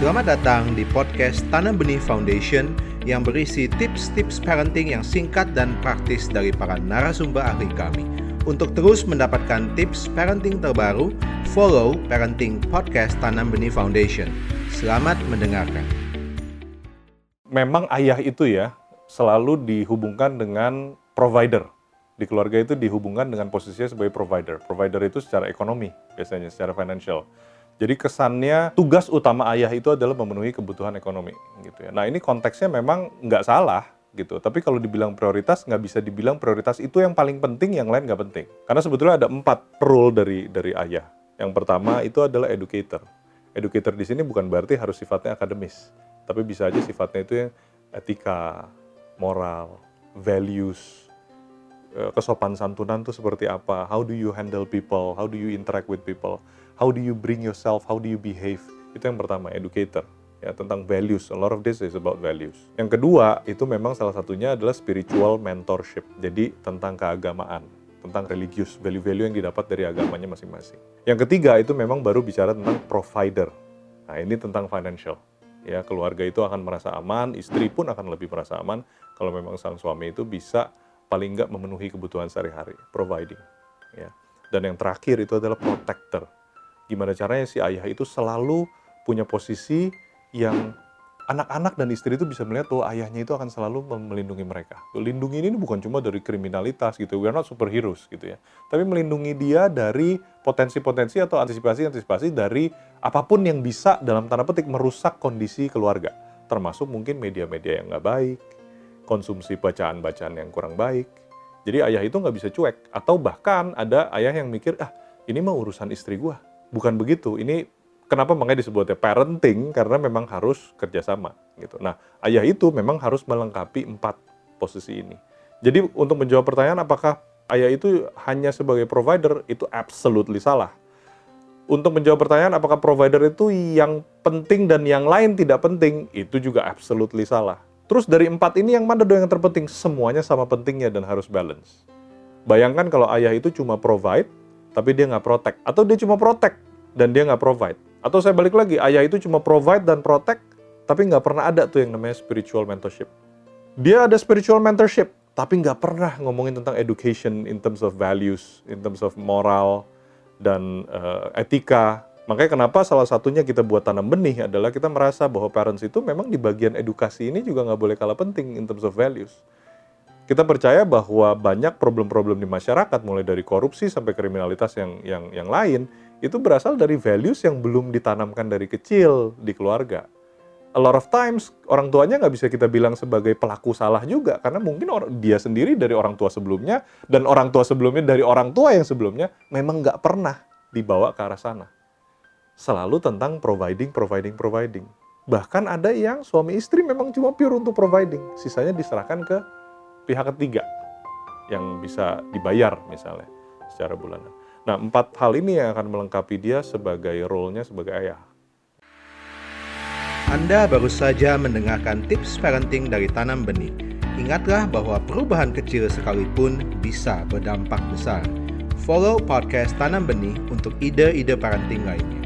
Selamat datang di podcast Tanam Benih Foundation yang berisi tips-tips parenting yang singkat dan praktis dari para narasumber ahli kami. Untuk terus mendapatkan tips parenting terbaru, follow Parenting Podcast Tanam Benih Foundation. Selamat mendengarkan. Memang ayah itu ya selalu dihubungkan dengan provider. Di keluarga itu dihubungkan dengan posisinya sebagai provider. Provider itu secara ekonomi, biasanya secara financial. Jadi kesannya tugas utama ayah itu adalah memenuhi kebutuhan ekonomi gitu ya. Nah ini konteksnya memang nggak salah gitu. Tapi kalau dibilang prioritas nggak bisa dibilang prioritas itu yang paling penting, yang lain nggak penting. Karena sebetulnya ada empat role dari dari ayah. Yang pertama itu adalah educator. Educator di sini bukan berarti harus sifatnya akademis, tapi bisa aja sifatnya itu yang etika, moral, values, kesopan santunan itu seperti apa, how do you handle people, how do you interact with people, how do you bring yourself, how do you behave. Itu yang pertama, educator ya tentang values. A lot of this is about values. Yang kedua, itu memang salah satunya adalah spiritual mentorship. Jadi tentang keagamaan, tentang religius, value-value yang didapat dari agamanya masing-masing. Yang ketiga itu memang baru bicara tentang provider. Nah, ini tentang financial. Ya, keluarga itu akan merasa aman, istri pun akan lebih merasa aman kalau memang sang suami itu bisa paling nggak memenuhi kebutuhan sehari-hari, providing. Ya. Dan yang terakhir itu adalah protector. Gimana caranya si ayah itu selalu punya posisi yang anak-anak dan istri itu bisa melihat bahwa ayahnya itu akan selalu melindungi mereka. Lindungi ini bukan cuma dari kriminalitas gitu, we are not superheroes gitu ya. Tapi melindungi dia dari potensi-potensi atau antisipasi-antisipasi dari apa pun yang bisa dalam tanda petik merusak kondisi keluarga. Termasuk mungkin media-media yang nggak baik, konsumsi bacaan-bacaan yang kurang baik. Jadi ayah itu nggak bisa cuek. Atau bahkan ada ayah yang mikir, ah ini mah urusan istri gua. Bukan begitu, ini kenapa makanya disebutnya parenting karena memang harus kerjasama gitu. Nah ayah itu memang harus melengkapi empat posisi ini. Jadi untuk menjawab pertanyaan apakah ayah itu hanya sebagai provider itu absolutely salah. Untuk menjawab pertanyaan apakah provider itu yang penting dan yang lain tidak penting itu juga absolutely salah. Terus dari empat ini yang mana dong yang terpenting? Semuanya sama pentingnya dan harus balance. Bayangkan kalau ayah itu cuma provide tapi dia nggak protect atau dia cuma protect dan dia nggak provide atau saya balik lagi, ayah itu cuma provide dan protect, tapi nggak pernah ada tuh yang namanya spiritual mentorship. Dia ada spiritual mentorship, tapi nggak pernah ngomongin tentang education in terms of values, in terms of moral, dan uh, etika. Makanya kenapa salah satunya kita buat tanam benih adalah kita merasa bahwa parents itu memang di bagian edukasi ini juga nggak boleh kalah penting in terms of values. Kita percaya bahwa banyak problem-problem di masyarakat, mulai dari korupsi sampai kriminalitas yang yang yang lain, itu berasal dari values yang belum ditanamkan dari kecil di keluarga. A lot of times orang tuanya nggak bisa kita bilang sebagai pelaku salah juga karena mungkin dia sendiri dari orang tua sebelumnya dan orang tua sebelumnya dari orang tua yang sebelumnya memang nggak pernah dibawa ke arah sana. Selalu tentang providing, providing, providing. Bahkan ada yang suami istri memang cuma pure untuk providing, sisanya diserahkan ke pihak ketiga yang bisa dibayar misalnya secara bulanan. Nah, empat hal ini yang akan melengkapi dia sebagai role-nya sebagai ayah. Anda baru saja mendengarkan tips parenting dari Tanam Benih. Ingatlah bahwa perubahan kecil sekalipun bisa berdampak besar. Follow podcast Tanam Benih untuk ide-ide parenting lainnya.